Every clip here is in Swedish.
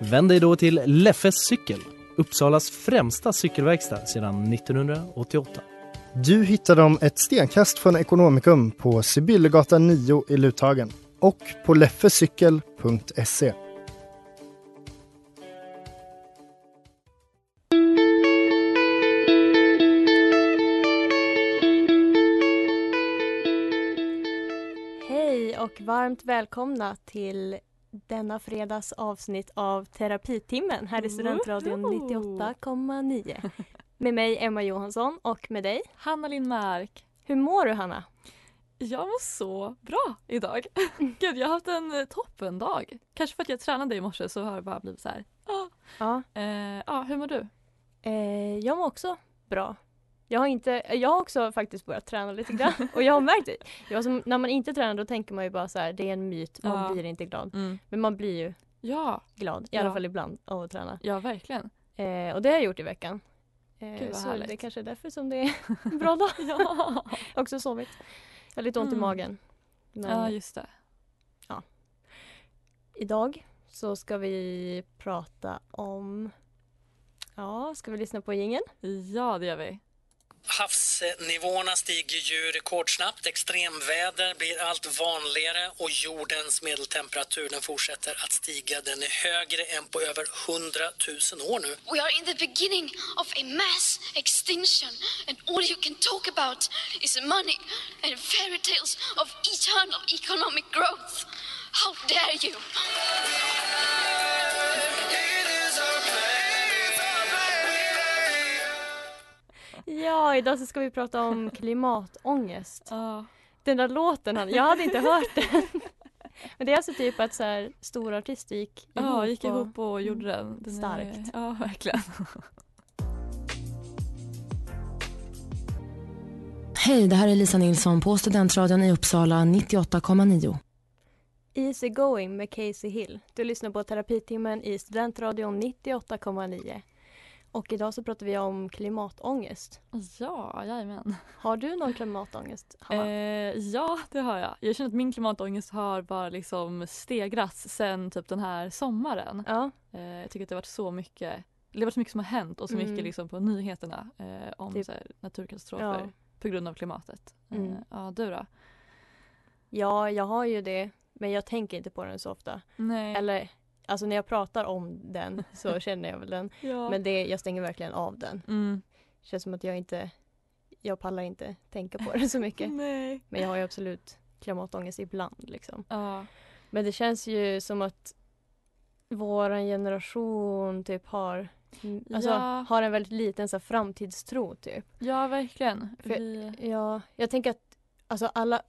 Vänd dig då till Leffes cykel, Uppsalas främsta cykelverkstad sedan 1988. Du hittar dem ett stenkast från Ekonomikum på Sibyllegatan 9 i Luthagen och på leffecykel.se. Hej och varmt välkomna till denna fredags avsnitt av Terapitimmen här i Studentradion 98,9. Med mig Emma Johansson och med dig. Hanna Lindmark. Hur mår du Hanna? Jag mår så bra idag. Gud, jag har haft en eh, toppendag. Kanske för att jag tränade i morse så har det bara blivit så här. Ah. Ja, Eh, ja, hur mår du? eh, jag mår också bra. Jag har, inte, jag har också faktiskt börjat träna lite grann och jag har märkt det. Jag som, när man inte tränar då tänker man ju bara så här, det är en myt, man Ja. blir inte glad. Mm. Men man blir ju Ja, glad, i Ja. alla fall ibland, av att träna. ja verkligen. Eh, och det har jag gjort i veckan. Eh, Gud, så härligt. det kanske är därför som det är en bra dag. Ja, också sovit. Jag har lite ont i Mm. magen. Men ja just det. idag så ska vi prata om... Ja, ska vi lyssna på jingeln? Ja, det gör vi. Havsnivåerna stiger ju rekordsnabbt, extremväder blir allt vanligare och jordens medeltemperatur den fortsätter att stiga. Den är högre än på över 100 000 år nu. We are in the beginning of a mass extinction, and all you can talk about is money and fairy tales of eternal economic growth. How dare you! Ja, idag så ska vi prata om klimatångest. Den där låten, han, jag hade inte hört den. Men det är alltså typ att så här, stora artister gick ihop. Ja, gick och- ihop och gjorde den. den är- Starkt. Ja, verkligen. Hej, det här är Lisa Nilsson på Studentradion i Uppsala 98,9. Easy going med Casey Hill. Du lyssnar på Terapitimmen i Studentradion 98,9. Och idag så pratar vi om klimatångest. Ja, jajamän. Har du någon klimatångest? Eh, ja, det har jag. Jag känner att min klimatångest har bara liksom stegrats sen typ den här sommaren. ja. Eh, jag tycker att det har varit så mycket det har varit så mycket som har hänt och så Mm. mycket liksom på nyheterna eh, om Typ. så här, naturkatastrofer Ja. på grund av klimatet. Mm. Eh, ja, du då? ja, jag har ju det. Men jag tänker inte på den så ofta. Nej. Eller, alltså när jag pratar om den så känner jag väl den. ja. Men det, jag stänger verkligen av den. mm. Känns som att jag inte, jag pallar inte tänka på det så mycket. Nej. Men jag har ju absolut klimatångest ibland liksom. Ja. Men det känns ju som att våran generation typ har mm, Alltså Ja. har en väldigt liten så här, framtidstro typ. ja, verkligen. För- Vi... Ja, jag tänker att alltså alla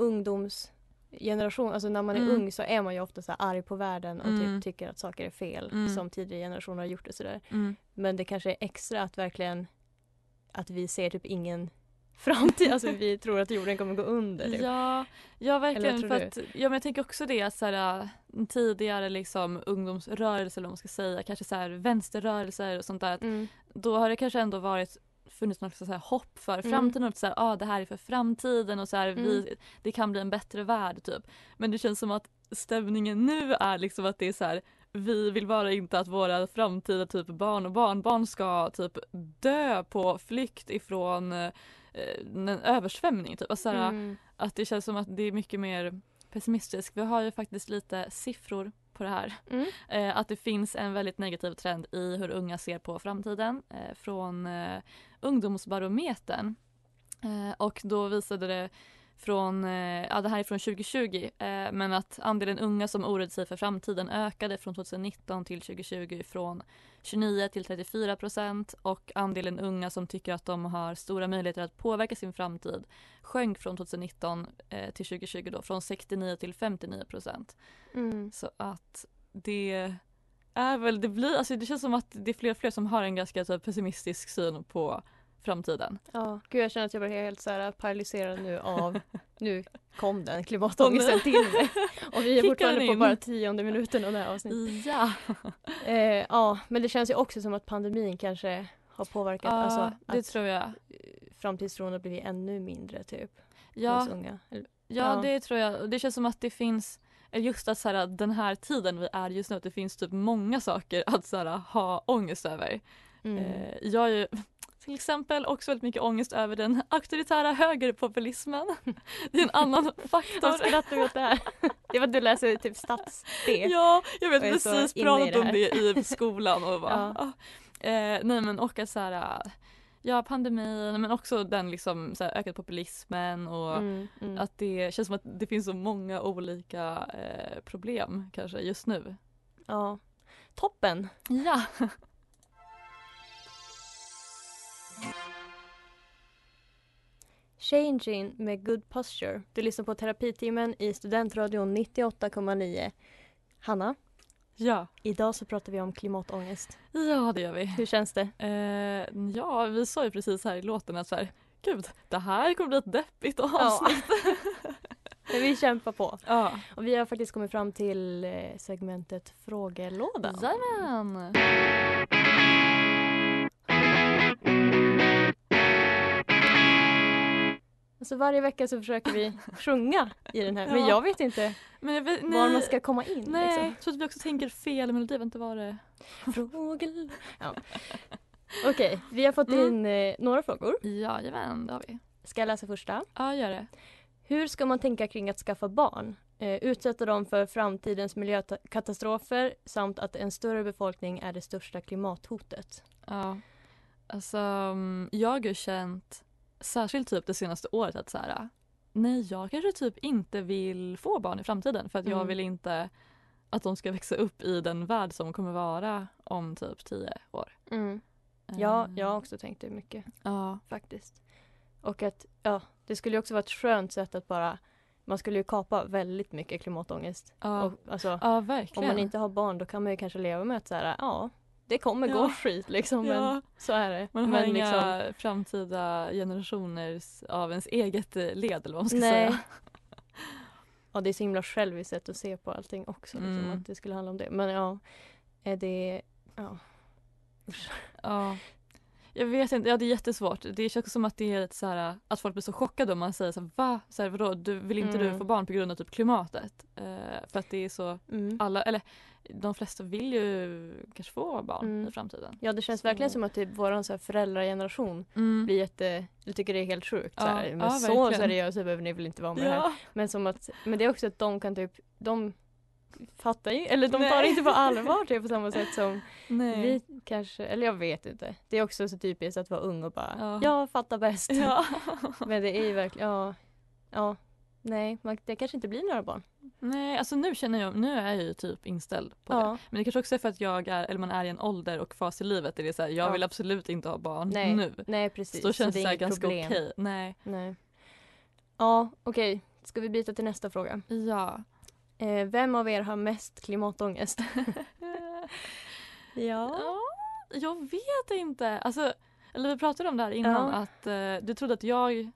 ungdomsgeneration, alltså när man är Mm. ung så är man ju ofta så arg på världen och Mm. typ tycker att saker är fel Mm. som tidigare generationer har gjort det sådär. Mm. Men det kanske är extra att verkligen att vi ser typ ingen framtid, alltså vi tror att jorden kommer gå under. Typ. Ja, ja verkligen. För att, ja, men jag tänker också det att så här, äh, tidigare liksom, ungdomsrörelser eller vad man ska säga, kanske så här, vänsterrörelser och sånt där. Mm. Då har det kanske ändå varit funnits något så här hopp för Mm. framtiden. Och så här, ah, det här är för framtiden och så här, Mm. vi, det kan bli en bättre värld. Typ. Men det känns som att stämningen nu är liksom att det är så här vi vill bara inte att våra framtida typ barn och barnbarn ska typ dö på flykt ifrån eh, en översvämning. Typ. Alltså, Mm. Att det känns som att det är mycket mer pessimistiskt. Vi har ju faktiskt lite siffror på det här. Mm. Eh, att det finns en väldigt negativ trend i hur unga ser på framtiden eh, från eh, Ungdomsbarometern. Eh, och då visade det från, eh, ja det här är från 2020, eh, men att andelen unga som oroade sig för framtiden ökade från 2019 till 2020 från 29 till 34 procent och andelen unga som tycker att de har stora möjligheter att påverka sin framtid sjönk från 2019 eh, till 2020 då från 69 till 59 procent. Mm. Så att det är väl, det blir, alltså det känns som att det är fler och fler som har en ganska typ, pessimistisk syn på framtiden. Ja, gud jag känner att jag blir helt så här paralyserad nu av, nu kom den klimatångesten till mig. Och vi är Kickar fortfarande på bara tionde minuten av det här avsnittet. Ja. Eh, ja, men det känns ju också som att pandemin kanske har påverkat, Ja, alltså det tror jag. framtidstron har blivit ännu mindre typ Ja, unga. Ja, Ja. det tror jag. Och Det känns som att det finns eller just att så här, den här tiden vi är just nu, att det finns typ många saker att så här, ha ångest över. Mm. Eh, jag har ju till exempel också väldigt mycket ångest över den auktoritära högerpopulismen. Det är en annan Vad faktor. skrattar du åt det här? Det var att du läser typ stats-B. Ja, jag vet precis pratat det om det i skolan och bara, Ja. ah. eh, nej men och att så här, ja pandemin men också den liksom så här, ökad populismen och Mm, mm. att det känns som att det finns så många olika eh, problem kanske just nu. Ja. Toppen! Ja. Changing med Good Posture. Du lyssnar på terapitimmen i Studentradion 98,9. Hanna, Ja. idag så pratar vi om klimatångest. Ja det gör vi. Hur känns det? Eh, ja vi sa ju precis här i låten att så här, gud det här kommer bli ett deppigt Ja. avsnitt. Men vi kämpar på. Ja. Och vi har faktiskt kommit fram till eh, segmentet Frågelådan. Jajamän. Alltså varje vecka så försöker vi sjunga i den här. Men Ja. jag vet inte Men jag vet, var man ska komma in. Nej, Liksom. jag tror att vi också tänker fel melodi. Vad var det? Frågel... Ja. Okej, vi har fått Mm. in eh, några frågor. Jajamän, det har vi. Ska jag läsa första? Ja, gör det. Hur ska man tänka kring att skaffa barn? Eh, utsätta dem för framtidens miljökatastrofer samt att en större befolkning är det största klimathotet. Ja. Alltså, mm, jag har ju känt, särskilt typ det senaste året, att så här, nej, jag kanske typ inte vill få barn i framtiden för att jag Mm. vill inte att de ska växa upp i den värld som kommer vara om typ tio år. Ja, Eh, jag har också tänkt det mycket Ja, faktiskt. Och att ja, det skulle ju också vara ett skönt sätt att bara man skulle ju kapa väldigt mycket klimatångest. ja, Och, alltså, ja om verkligen. man inte har barn då kan man ju kanske leva med att så här, ja, det kommer gå Ja. skit liksom. Men Ja. så är det. Man har men inga liksom, framtida generationer av ens eget eh, led eller vad man ska Nej. säga. ja, det är så himla själviskt sätt att se på allting också. Liksom, Mm. att det skulle handla om det. Men ja, är det, ja. Ja. Jag vet inte, ja det är jättesvårt. Det känns som att det är lite så här, att folk blir så chockade om man säger så här, va? Så här, vadå, du, vill inte du Mm. få barn på grund av typ klimatet? Eh, för att det är så, Mm. alla, eller de flesta vill ju kanske få barn Mm. i framtiden. Ja, det känns Så- verkligen som att typ våran så här föräldrageneration Mm. blir jätte, jag tycker det är helt sjukt. Ja, så här, men ja, så verkligen. seriösa behöver ni väl inte vara med det här. Ja. Men, som att, men det är också att de kan typ, de fattar ju, eller de tar det inte på allvar typ, på samma sätt som Nej. vi kanske, eller jag vet inte. Det är också så typiskt att vara ung och bara, Ja. jag fattar bäst. Ja. Men det är ju verkligen, ja, ja, nej, man, det kanske inte blir några barn. Nej, alltså nu känner jag, nu är jag ju typ inställd på det. Ja, Men det kanske också är för att jag är, eller man är i en ålder och fas i livet där det är så här, jag Ja. vill absolut inte ha barn nej, nu. nej precis. Så då känns det det, så här inget ganska okej. Nej. Nej. Ja, okej. Ska vi byta till nästa fråga? Ja. Eh, vem av er har mest klimatångest? ja. Ja, jag vet inte. Alltså, eller vi pratade om det här innan Ja. att eh, du trodde att jag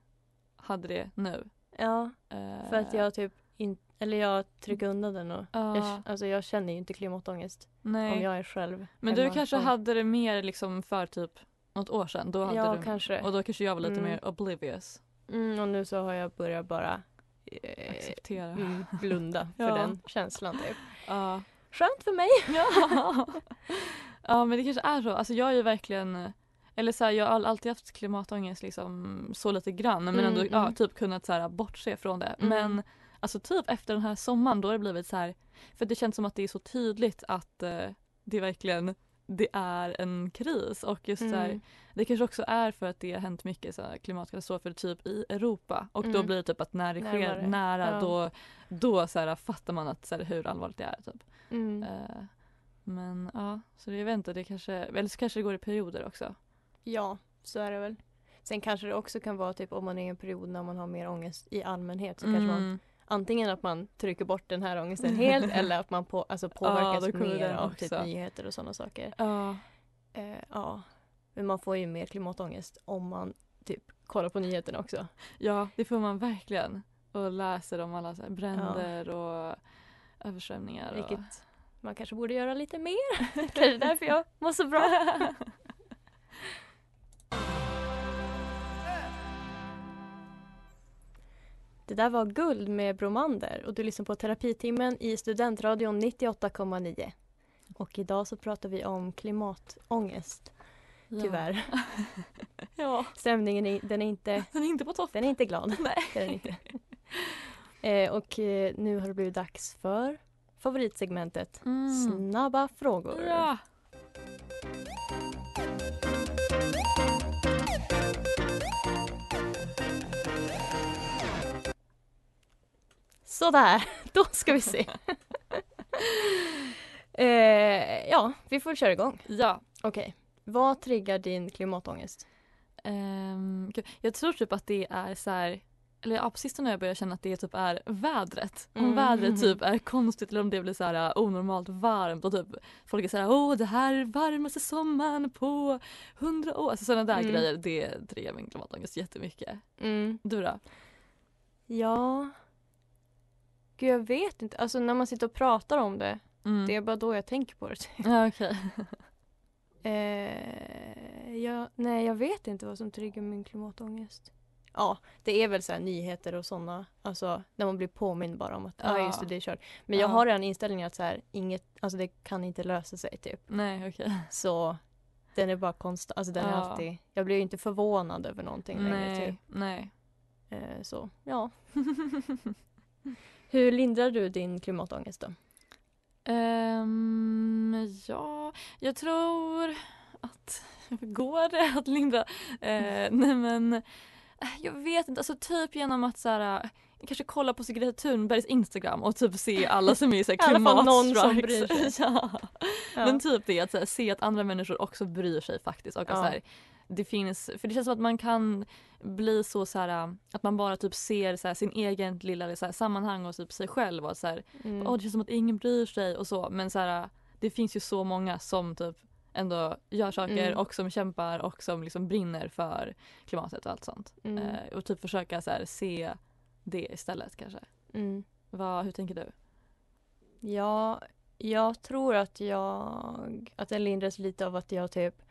hade det nu. Ja, Eh, för att jag typ inte, eller jag trycker undan den och Ja, jag, alltså jag känner ju inte klimatångest nej. om jag är själv Men du kanske Ja. hade det mer liksom för typ något år sedan. Då hade Ja, du, kanske. Och då kanske jag var lite Mm. mer oblivious. Mm, och nu så har jag börjat bara Acceptera. mm, blunda för Ja. den känslan typ. Ja. Skönt för mig! Ja. ja men det kanske är så. Alltså jag är ju verkligen eller så här, jag har alltid haft klimatångest liksom så lite grann men Mm, ändå ja, mm. typ kunnat så här, bortse från det. Mm. Men alltså typ efter den här sommaren då har det blivit så här för det känns som att det är så tydligt att eh, det verkligen det är en kris och just så här, Mm. det kanske också är för att det har hänt mycket så här, klimatkatastrofer typ i Europa och då Mm. blir det typ att när det sker Närmare. nära Ja. då, då så här, fattar man att så här, hur allvarligt det är. Typ. Mm. Eh, men ja, så det, jag vet inte, det kanske, eller så kanske det går i perioder också. Ja, så är det väl. Sen kanske det också kan vara typ om man är i en period när man har mer ångest i allmänhet så kanske man Mm. Antingen att man trycker bort den här ångesten helt eller att man på, alltså påverkas kommer mer av typ nyheter och sådana saker. Ja. Eh, ja, men man får ju mer klimatångest om man typ kollar på nyheterna också. ja, det får man verkligen. Och läser om alla så bränder och översvämningar. Och... Vilket man kanske borde göra lite mer. kanske därför jag mår så bra. Det där var Guld med Bromander och du lyssnar på Terapitimmen i Studentradion 98,9. Och idag så pratar vi om klimatångest. Ja. Tyvärr. Ja, Stämningen är, den är inte, den är inte på topp. den är inte glad. Nej. Den inte. Eh, och eh, nu har det blivit dags för favoritsegmentet Mm. Snabba frågor. Ja. Sådär, då ska vi se. eh, ja, vi får köra igång. ja. Okej, vad triggar din klimatångest? Gud, jag tror typ att det är så här eller ja, på sistone har jag börjat känna att det typ är vädret. Om Mm. vädret typ är konstigt eller om det blir så här uh, onormalt varmt och typ folk är så här åh det här är varmaste sommaren på hundra år. Alltså sådana där Mm. grejer det triggar min klimatångest jättemycket. Du då? Ja... Gud, jag vet inte. Alltså när man sitter och pratar om det, Mm. det är bara då jag tänker på det. typ. Ja, okej. Eh, ja, nej, jag vet inte vad som triggar min klimatångest. Ja, det är väl så här nyheter och sådana, alltså när man blir påmind bara om att ja, Ja. just det, det är kört. Men jag Ja. har redan inställningen att så här, inget, alltså det kan inte lösa sig typ. Nej okej. Så den är bara konstant, alltså den är Ja. alltid, jag blir ju inte förvånad över någonting längre Nej. typ. Nej. Eh, så, ja. Hur lindrar du din klimatångest då? Ehm, ja, jag tror att går det att lindra? Eh, nej men eh, jag vet inte, alltså typ genom att så här, eh, kanske kolla på Greta Thunbergs Instagram och typ se alla som är klimatstrikes. ja. Ja. Men typ det att här, se att andra människor också bryr sig faktiskt och att Ja. så här, det finns, för det känns som att man kan bli så, så här, att man bara typ ser så här, sin egen lilla så här, sammanhang och typ sig själv och så här, Mm. Åh, det känns som att ingen bryr sig och så men så här, det finns ju så många som typ ändå gör saker Mm. och som kämpar och som liksom brinner för klimatet och allt sånt. Mm. Eh, och typ försöka så se det istället kanske. Mm. Vad, hur tänker du? Ja, jag tror att jag, att det lindras lite av att jag typ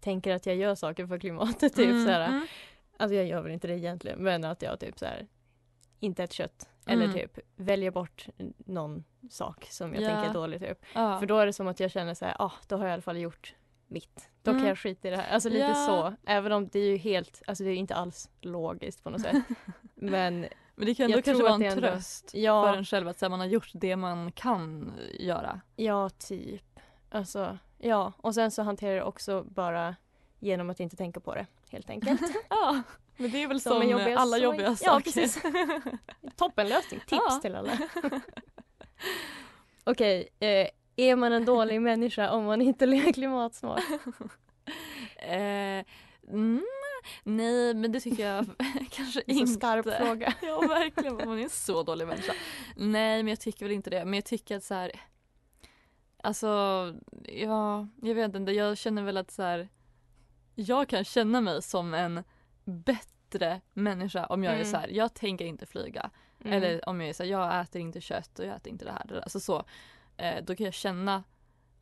tänker att jag gör saker för klimatet. Typ Mm, så här. mm. Alltså jag gör väl inte det egentligen men att jag typ så här inte äter kött. Eller Mm. typ väljer bort någon sak som jag Ja. tänker är dålig typ. Ja. För då är det som att jag känner så här, ah, då har jag i alla fall gjort mitt. Då Mm. kan jag skita i det här. Alltså lite Ja. så. Även om det är ju helt, alltså det är inte alls logiskt på något sätt. Men Men det kan ändå kanske vara en ändå- tröst för en själv att här, man har gjort det man kan göra. Ja, typ. Alltså, ja. Och sen så hanterar jag det också bara genom att inte tänka på det, helt enkelt. Ja, men det är väl Som som, jobbiga alla så- jobbiga ja, saker. precis. Toppenlösning. Tips Ja. till alla. Okej, eh, är man en dålig människa om man inte lever klimatsmart? Eh, mm, nej, men det tycker jag kanske inte. skarp fråga. Ja, verkligen. Man är en så dålig människa. Nej, men jag tycker väl inte det. Men jag tycker att så här... Alltså, ja, jag vet inte. Jag känner väl att så här... Jag kan känna mig som en bättre människa om jag är Mm. så här. Jag tänker inte flyga. Mm. Eller om jag är så här, jag äter inte kött och jag äter inte det här. Alltså så. Eh, då kan jag känna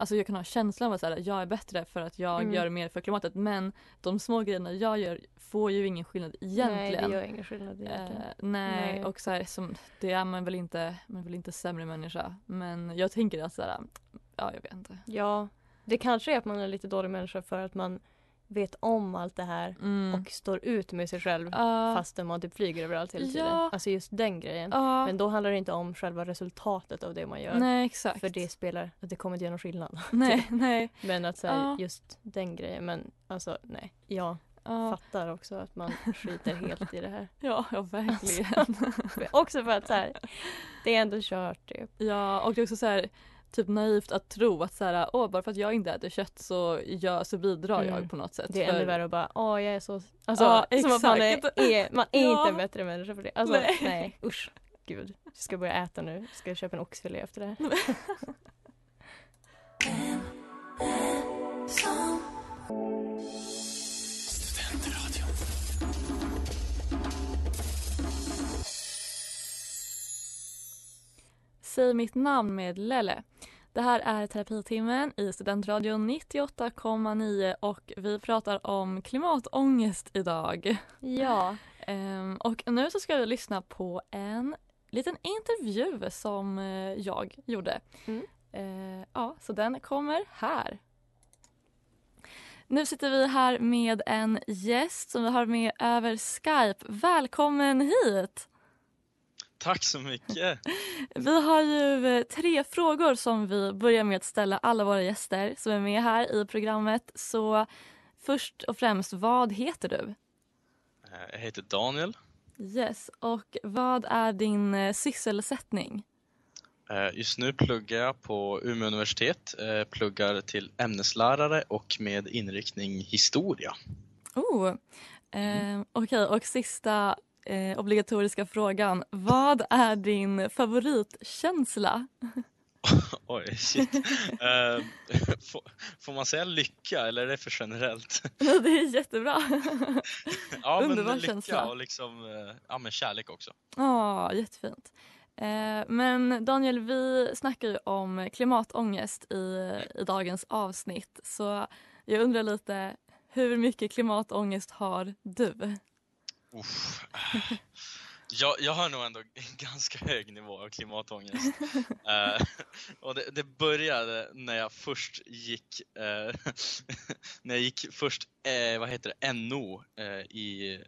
Alltså jag kan ha känslan av att så här, jag är bättre för att jag Mm. gör mer för klimatet men de små grejerna jag gör får ju ingen skillnad egentligen. Nej, det gör ingen skillnad egentligen. Eh, nej, Nej. och så här, som, det är man väl inte, man är väl inte sämre människa. Men jag tänker att så här, ja jag vet inte. Ja, det kanske är att man är lite dålig människa för att man vet om allt det här Mm. och står ut med sig själv Ja. fastän man typ flyger överallt hela Ja. tiden. Alltså just den grejen. Ja. Men då handlar det inte om själva resultatet av det man gör. Nej exakt. För det spelar, att det kommer inte göra någon skillnad. Nej, nej. Men att säga Ja. just den grejen. Men alltså nej, jag Ja. fattar också att man skiter helt i det här. Ja, ja verkligen. också för att så här, det är ändå kört typ. Ja och det är också så här typ naivt att tro att så här, åh bara för att jag inte äter kött så, gör, så bidrar Mm. jag på något sätt. Det är För- ännu värre att bara, åh jag är så... Alltså Ja, som att man är, är, man är Ja. inte en bättre människa för det. Alltså Nej. nej, usch. Gud, jag ska börja äta nu. Jag ska köpa en oxfilé efter det här. Säg mitt namn med Lelle. Det här är terapitimmen i Studentradion 98,9 och vi pratar om klimatångest idag. Ja, Ehm, och nu så ska vi lyssna på en liten intervju som eh, jag gjorde. Mm. Eh, ja, så den kommer här. Nu sitter vi här med en gäst som vi har med över Skype. Välkommen hit! Tack så mycket. Vi har ju eh, tre frågor som vi börjar med att ställa alla våra gäster som är med här i programmet. Så först och främst, vad heter du? Eh, Jag heter Daniel. Yes, och vad är din eh, sysselsättning? Just nu pluggar jag på Umeå universitet. Pluggar till ämneslärare och med inriktning historia. Oh, eh, Okej, och sista eh, obligatoriska frågan. Vad är din favoritkänsla? Oj, shit. Eh, får, man säga lycka eller är det för generellt? det är jättebra. Ja, Underbar men lycka känsla. och liksom, eh, ja men kärlek också. Ja, jättefint. Eh, men Daniel, vi snackar ju om klimatångest i, i dagens avsnitt. Så jag undrar lite, hur mycket klimatångest har du? Uff. Jag, jag har nog ändå en ganska hög nivå av klimatångest. Eh, och det, det började när jag först gick, eh, när jag gick först, eh, vad heter det, NO i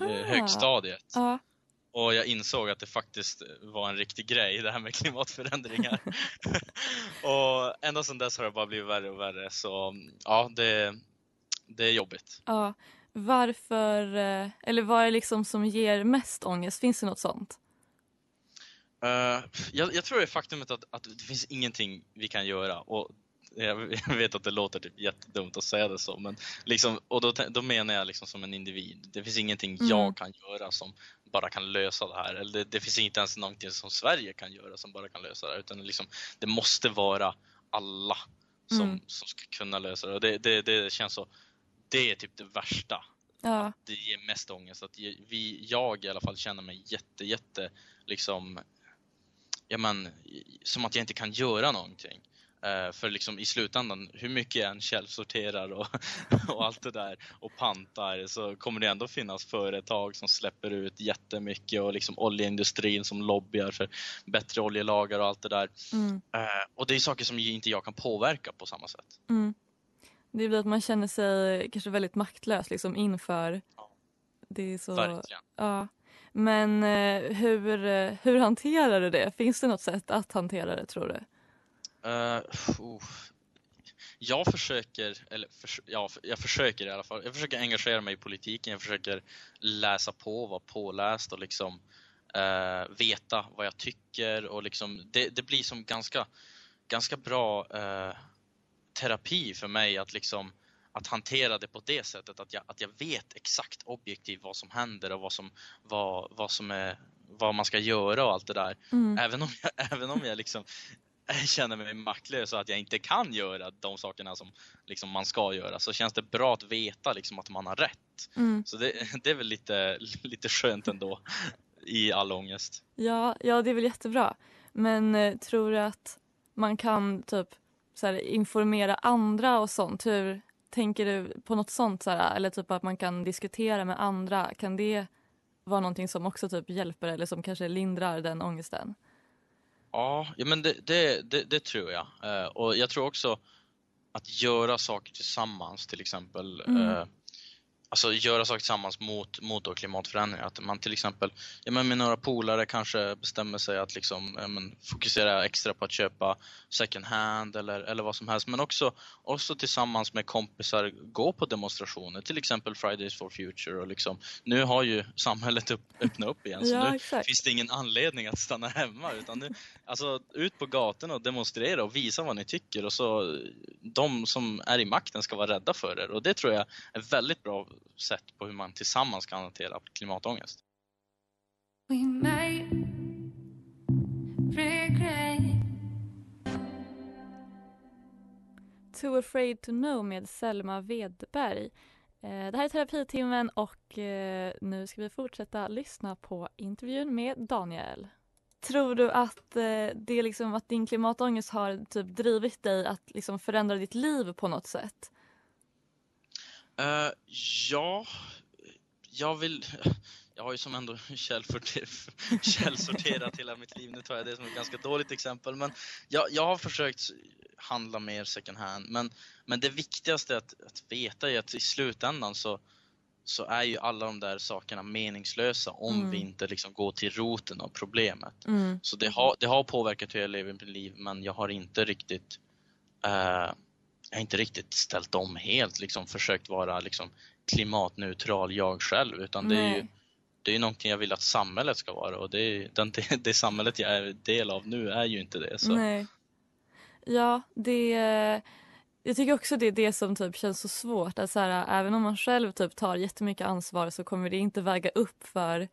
högstadiet. Ja, Och jag insåg att det faktiskt var en riktig grej, det här med klimatförändringar. och ända sedan dess har det bara blivit värre och värre. Så ja, det, det är jobbigt. ja. Varför, eh, eller vad är liksom som ger mest ångest? Finns det något sånt? Eh, jag, jag tror det är faktumet att, att det finns ingenting vi kan göra. Och jag, jag vet att det låter typ jättedumt att säga det så, men liksom, och då, då menar jag liksom som en individ. Det finns ingenting Mm. jag kan göra som bara kan lösa det här. Eller det, det finns inte ens någonting som Sverige kan göra som bara kan lösa det här. Utan liksom, det måste vara alla som, Mm. som ska kunna lösa det. Och det, det, det känns så, det är typ det värsta Ja, det ger mest ångest. Att vi, jag i alla fall känner mig jätte, jätte liksom, ja men, som att jag inte kan göra någonting. Eh, för liksom i slutändan, hur mycket jag än källsorterar och, och allt det där och pantar så kommer det ändå finnas företag som släpper ut jättemycket och liksom oljeindustrin som lobbyar för bättre oljelagar och allt det där. mm, Eh, och det är saker som inte jag kan påverka på samma sätt. mm. Det blir att man känner sig kanske väldigt maktlös liksom inför Ja. det är så... Verkligen. Ja. Men eh, hur, eh, hur hanterar du det? Finns det något sätt att hantera det tror du? Uh, oh. Jag försöker, eller förs- ja, jag försöker i alla fall. Jag försöker engagera mig i politiken. Jag försöker läsa på, vara påläst och liksom eh, veta vad jag tycker och liksom det, det blir som ganska, ganska bra eh, terapi för mig att liksom att hantera det på det sättet att jag, att jag vet exakt objektivt vad som händer och vad som, vad, vad som är, vad man ska göra och allt det där. Mm. Även om jag, även om jag liksom känner mig maktlös och att jag inte kan göra de sakerna som liksom man ska göra så känns det bra att veta liksom att man har rätt. Mm. Så det, det är väl lite, lite skönt ändå i all ångest. Ja, ja, det är väl jättebra. Men eh, tror du att man kan typ så här, informera andra och sånt? Hur tänker du på något sånt? Så här, eller typ att man kan diskutera med andra. Kan det vara någonting som också typ hjälper eller som kanske lindrar den ångesten? Ja, ja men det, det, det, det tror jag. Eh, och jag tror också att göra saker tillsammans till exempel. Mm. Alltså göra saker tillsammans mot, mot klimatförändringar. Att man till exempel ja, men med några polare kanske bestämmer sig att liksom, ja, men fokusera extra på att köpa second hand eller, eller vad som helst. Men också, också tillsammans med kompisar gå på demonstrationer. Till exempel Fridays for Future. Och liksom, nu har ju samhället upp, öppnat upp igen. Så Ja, nu exakt. finns det ingen anledning att stanna hemma. Utan nu, alltså, ut på gatorna och demonstrera och visa vad ni tycker. Och så de som är i makten ska vara rädda för er. Och det tror jag är väldigt bra sätt på hur man tillsammans kan hantera klimatångest. Too afraid to know med Selma Wedberg. Eh, det här är terapitimmen och eh, nu ska vi fortsätta lyssna på intervjun med Daniel. Tror du att, eh, det liksom, att din klimatångest har typ drivit dig att liksom förändra ditt liv på något sätt? Eh, ja, jag vill... Jag har ju som ändå källsorter- källsorterat hela mitt liv. Nu tar jag det som ett ganska dåligt exempel. Men jag, jag har försökt handla mer second hand. Men, men det viktigaste att, att veta är att i slutändan så, så är ju alla de där sakerna meningslösa om Mm. vi inte liksom går till roten av problemet. Mm. Så det har, det har påverkat hur jag lever mitt liv men jag har inte riktigt eh, jag har inte riktigt ställt om helt, liksom försökt vara liksom klimatneutral jag själv utan det är ju det är ju någonting jag vill att samhället ska vara och det, är, den, det, det samhället jag är del av nu är ju inte det. Så. Nej. Ja, det... Jag tycker också det är det som typ känns så svårt. Att så här, även om man själv typ tar jättemycket ansvar så kommer det inte väga upp för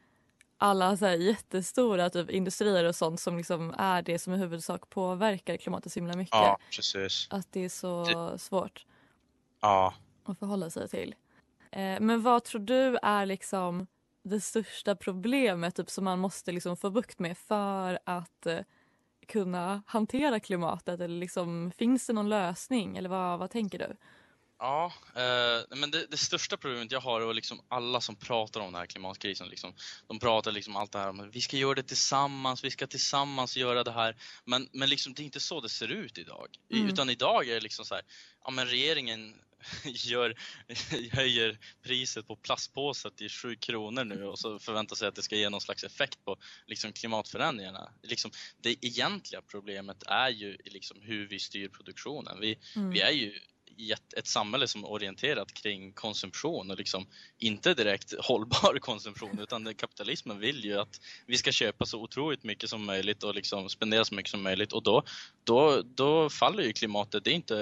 alla så här jättestora typ industrier och sånt som liksom är det som i huvudsak påverkar klimatet så himla mycket. Ja, precis. Att det är så svårt Ja. att förhålla sig till. Eh, men vad tror du är liksom det största problemet typ, som man måste liksom få bukt med för att eh, kunna hantera klimatet? Eller liksom, finns det någon lösning? Eller vad, vad tänker du? Ja, eh, men det, det största problemet jag har är liksom alla som pratar om den här klimatkrisen. Liksom, de pratar liksom allt det här om att vi ska göra det tillsammans, vi ska tillsammans göra det här. Men, men liksom, det är inte så det ser ut idag. Mm. Utan idag är det liksom så här, ja men regeringen gör, höjer priset på plastpåsar till 7 kronor nu och så förväntar sig att det ska ge någon slags effekt på liksom, klimatförändringarna. Liksom, det egentliga problemet är ju liksom, hur vi styr produktionen. Vi, Mm. vi är ju ett, ett samhälle som är orienterat kring konsumtion och liksom inte direkt hållbar konsumtion utan kapitalismen vill ju att vi ska köpa så otroligt mycket som möjligt och liksom spendera så mycket som möjligt och då, då, då faller ju klimatet. Det, inte,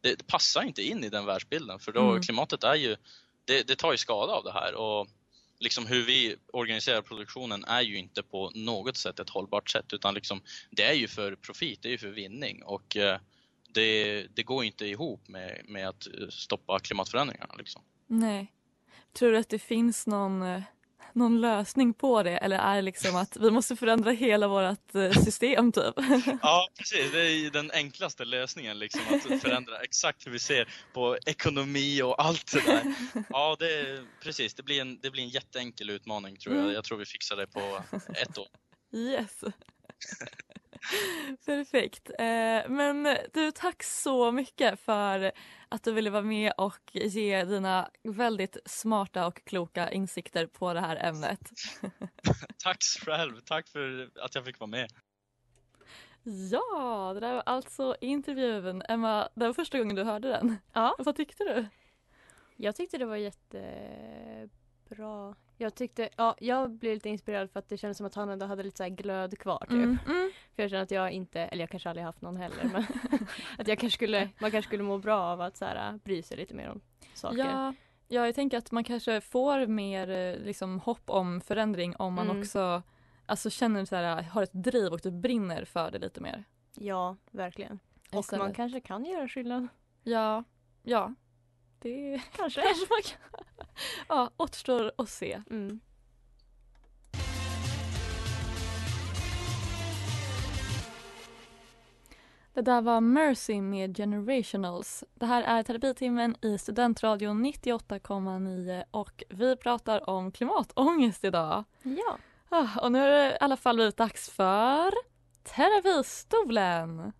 det, det passar inte in i den världsbilden för då Mm. klimatet är ju, det, det tar ju skada av det här och liksom hur vi organiserar produktionen är ju inte på något sätt ett hållbart sätt utan liksom det är ju för profit, det är ju för vinning och eh, det, det går inte ihop med, med att stoppa klimatförändringarna. Liksom. Nej. Tror du att det finns någon, eh, någon lösning på det? Eller är det liksom att vi måste förändra hela vårt eh, system typ? Ja, precis. Det är den enklaste lösningen, liksom, att förändra exakt hur vi ser på ekonomi och allt det där. Ja, det precis. Det blir, en, det blir en jätteenkel utmaning tror jag. Mm. Jag tror vi fixar det på ett år. Yes. Perfekt. Eh, men du, tack så mycket för att du ville vara med och ge dina väldigt smarta och kloka insikter på det här ämnet. Tack själv. Tack för att jag fick vara med. Ja, det där var alltså intervjun. Emma, det var första gången du hörde den. Ja. Vad tyckte du? Jag tyckte det var jättebra. Jag tyckte, ja, jag blev lite inspirerad för att det kändes som att han ändå hade lite så här glöd kvar typ. Mm, mm. För jag känner att jag inte, eller jag kanske aldrig haft någon heller, men att jag kanske skulle, man kanske skulle må bra av att så här, bry sig lite mer om saker. Ja, ja, jag tänker att man kanske får mer eh, liksom, hopp om förändring om man Mm. också alltså, känner så här, har ett driv och du brinner för det lite mer. Ja, verkligen. Och man Istället. kanske kan göra skillnad. Ja, ja. Det Kanske. kanske man kan. Ja, återstår att se. Mm. Det där var Mercy med Generationals. Det här är terapitimmen i Studentradion 98,9 och vi pratar om klimatångest idag. Ja. Och nu är det i alla fall blivit dags för terapistolen.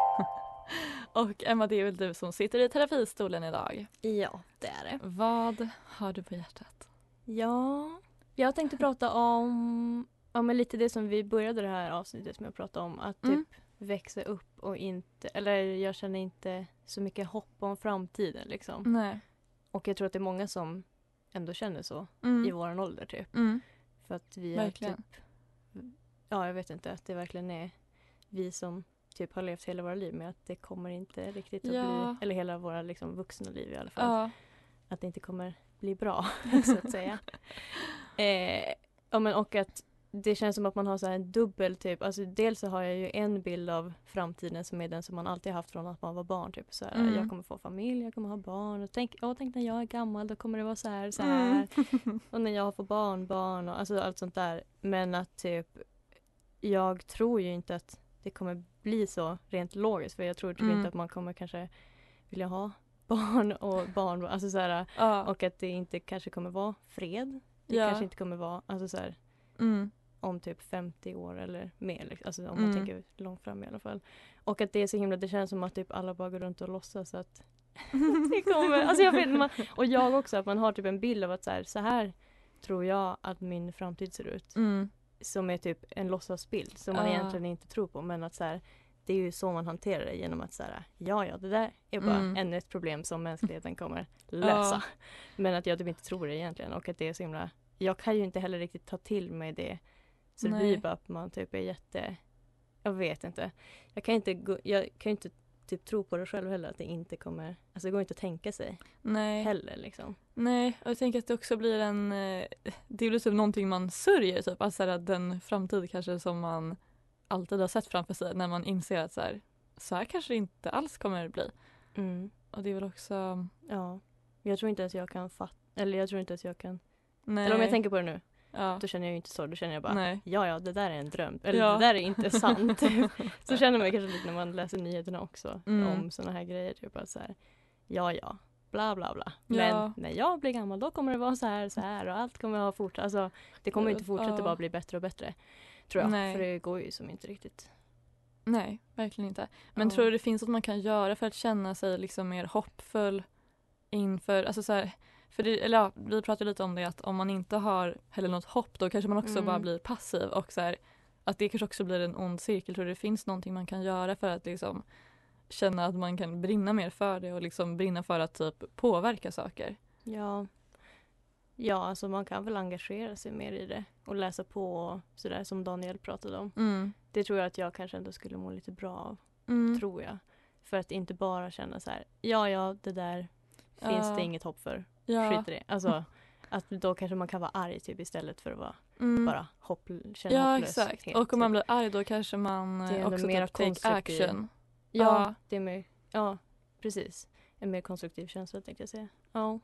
och Emma, det är väl du som sitter i terapistolen idag. Ja, det är det. Vad har du på hjärtat? Ja, jag tänkte prata om, ja, men lite det som vi började det här avsnittet med att prata om. Att typ Mm. växa upp och inte, eller jag känner inte så mycket hopp om framtiden liksom. Nej. Och jag tror att det är många som ändå känner så Mm. i våran ålder typ. Mm. För att vi Verkligen. är typ, ja jag vet inte, att det verkligen är vi som typ har levt hela våra liv med att det kommer inte riktigt att Ja. bli, eller hela våra liksom vuxna liv i alla fall. Ja. Att det inte kommer bli bra så att säga. Eh, ja, men och att det känns som att man har så här en dubbel typ, alltså dels så har jag ju en bild av framtiden som är den som man alltid haft från att man var barn. Typ så här, Mm. Jag kommer få familj, jag kommer ha barn och tänk, åh, tänk när jag är gammal då kommer det vara så här, så Mm. här. och när jag får barnbarn och alltså allt sånt där. Men att typ jag tror ju inte att det kommer bli så rent logiskt för jag tror typ Mm. inte att man kommer kanske vilja ha barn och barn, alltså så här, Ja. och att det inte kanske kommer vara fred. Det Ja. kanske inte kommer vara, alltså så här, Mm. om typ 50 år eller mer. liksom. Alltså om Mm. man tänker långt fram i alla fall. Och att det är så himla, det känns som att typ alla bara går runt och låtsas att det kommer. Alltså jag vet, man, och jag också, att man har typ en bild av att så här, så här tror jag att min framtid ser ut. Mm. Som är typ en låtsasbild som man Ja. egentligen inte tror på. Men att så här, det är ju så man hanterar det genom att här, ja ja det där är bara Mm. ännu ett problem som mänskligheten kommer lösa. Men att jag typ inte tror det egentligen och att det är så himla Jag kan ju inte heller riktigt ta till mig det. Så det Nej. blir bara att man typ är jätte Jag vet inte. Jag kan inte, gå, jag kan inte typ tro på det själv heller att det inte kommer Alltså det går inte att tänka sig Nej. heller liksom. Nej, och jag tänker att det också blir en... eh, Det blir typ någonting man sörjer, typ. Alltså att den framtid kanske som man alltid har sett framför sig när man inser att så här, så här kanske det inte alls kommer att bli. Mm. Och det är väl också... Ja. Jag tror inte att jag kan fatta Eller jag tror inte att jag kan Nej. Eller om jag tänker på det nu Ja. Då känner jag inte så, då känner jag bara Nej. Ja ja det där är en dröm Eller Ja. det där är inte sant Så känner man kanske lite när man läser nyheterna också Mm. Om såna här grejer typ att så här, Ja ja Bla bla bla Men Ja. när jag blir gammal då kommer det vara så här så här och allt kommer att ha fortsatt Alltså det kommer inte fortsätta Ja. bara bli bättre och bättre Tror jag, Nej. för det går ju som inte riktigt Nej, verkligen inte. Men Ja. tror du det finns något man kan göra för att känna sig liksom mer hoppfull inför, alltså så här, för det, eller ja, vi pratade lite om det att om man inte har heller något hopp då kanske man också Mm. bara blir passiv och så här, att det kanske också blir en ond cirkel. Tror du det finns någonting man kan göra för att liksom känna att man kan brinna mer för det och liksom brinna för att typ påverka saker? Ja Ja, alltså man kan väl engagera sig mer i det och läsa på och sådär som Daniel pratade om. Mm. Det tror jag att jag kanske ändå skulle må lite bra av. Mm. Tror jag. För att inte bara känna så här, ja ja det där finns Ja. det inget hopp för. Ja. Skit i det. Alltså att då kanske man kan vara arg typ istället för att vara Mm. bara hopp, känna Ja exakt. Och om man blir arg då kanske man också mera typ take action. Ja, Ja. det är mer, ja precis. En mer konstruktiv känsla tänkte jag säga. Ja.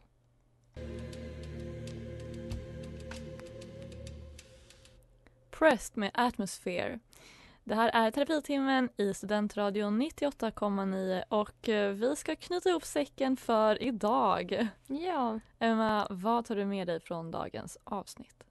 Pressed med Atmosphere. Det här är terapitimmen i Studentradion 98,9 och eh, vi ska knyta ihop säcken för idag. Ja. Emma, vad tar du med dig från dagens avsnitt?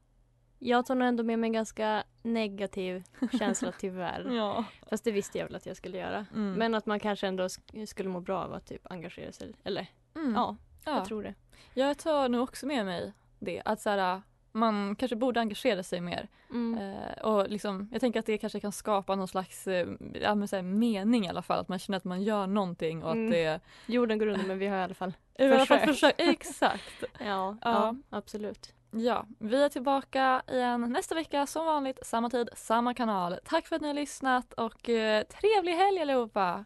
Jag tar nog ändå med mig en ganska negativ känsla tyvärr. Ja. Fast det visste jag väl att jag skulle göra. Mm. Men att man kanske ändå sk- skulle må bra av att typ engagera sig. Eller Mm. ja, Ja. jag tror det. Jag tar nog också med mig det. Att så här, man kanske borde engagera sig mer. Mm. Eh, och liksom, jag tänker att det kanske kan skapa någon slags eh, ja, men så här, mening i alla fall. Att man känner att man gör någonting och Mm. att det Jorden går under men vi har i alla fall i alla fall Försökt. försök. Exakt. Ja, ja. Ja. absolut. Ja, vi är tillbaka igen nästa vecka som vanligt, samma tid, samma kanal. Tack för att ni har lyssnat och eh, trevlig helg allihopa!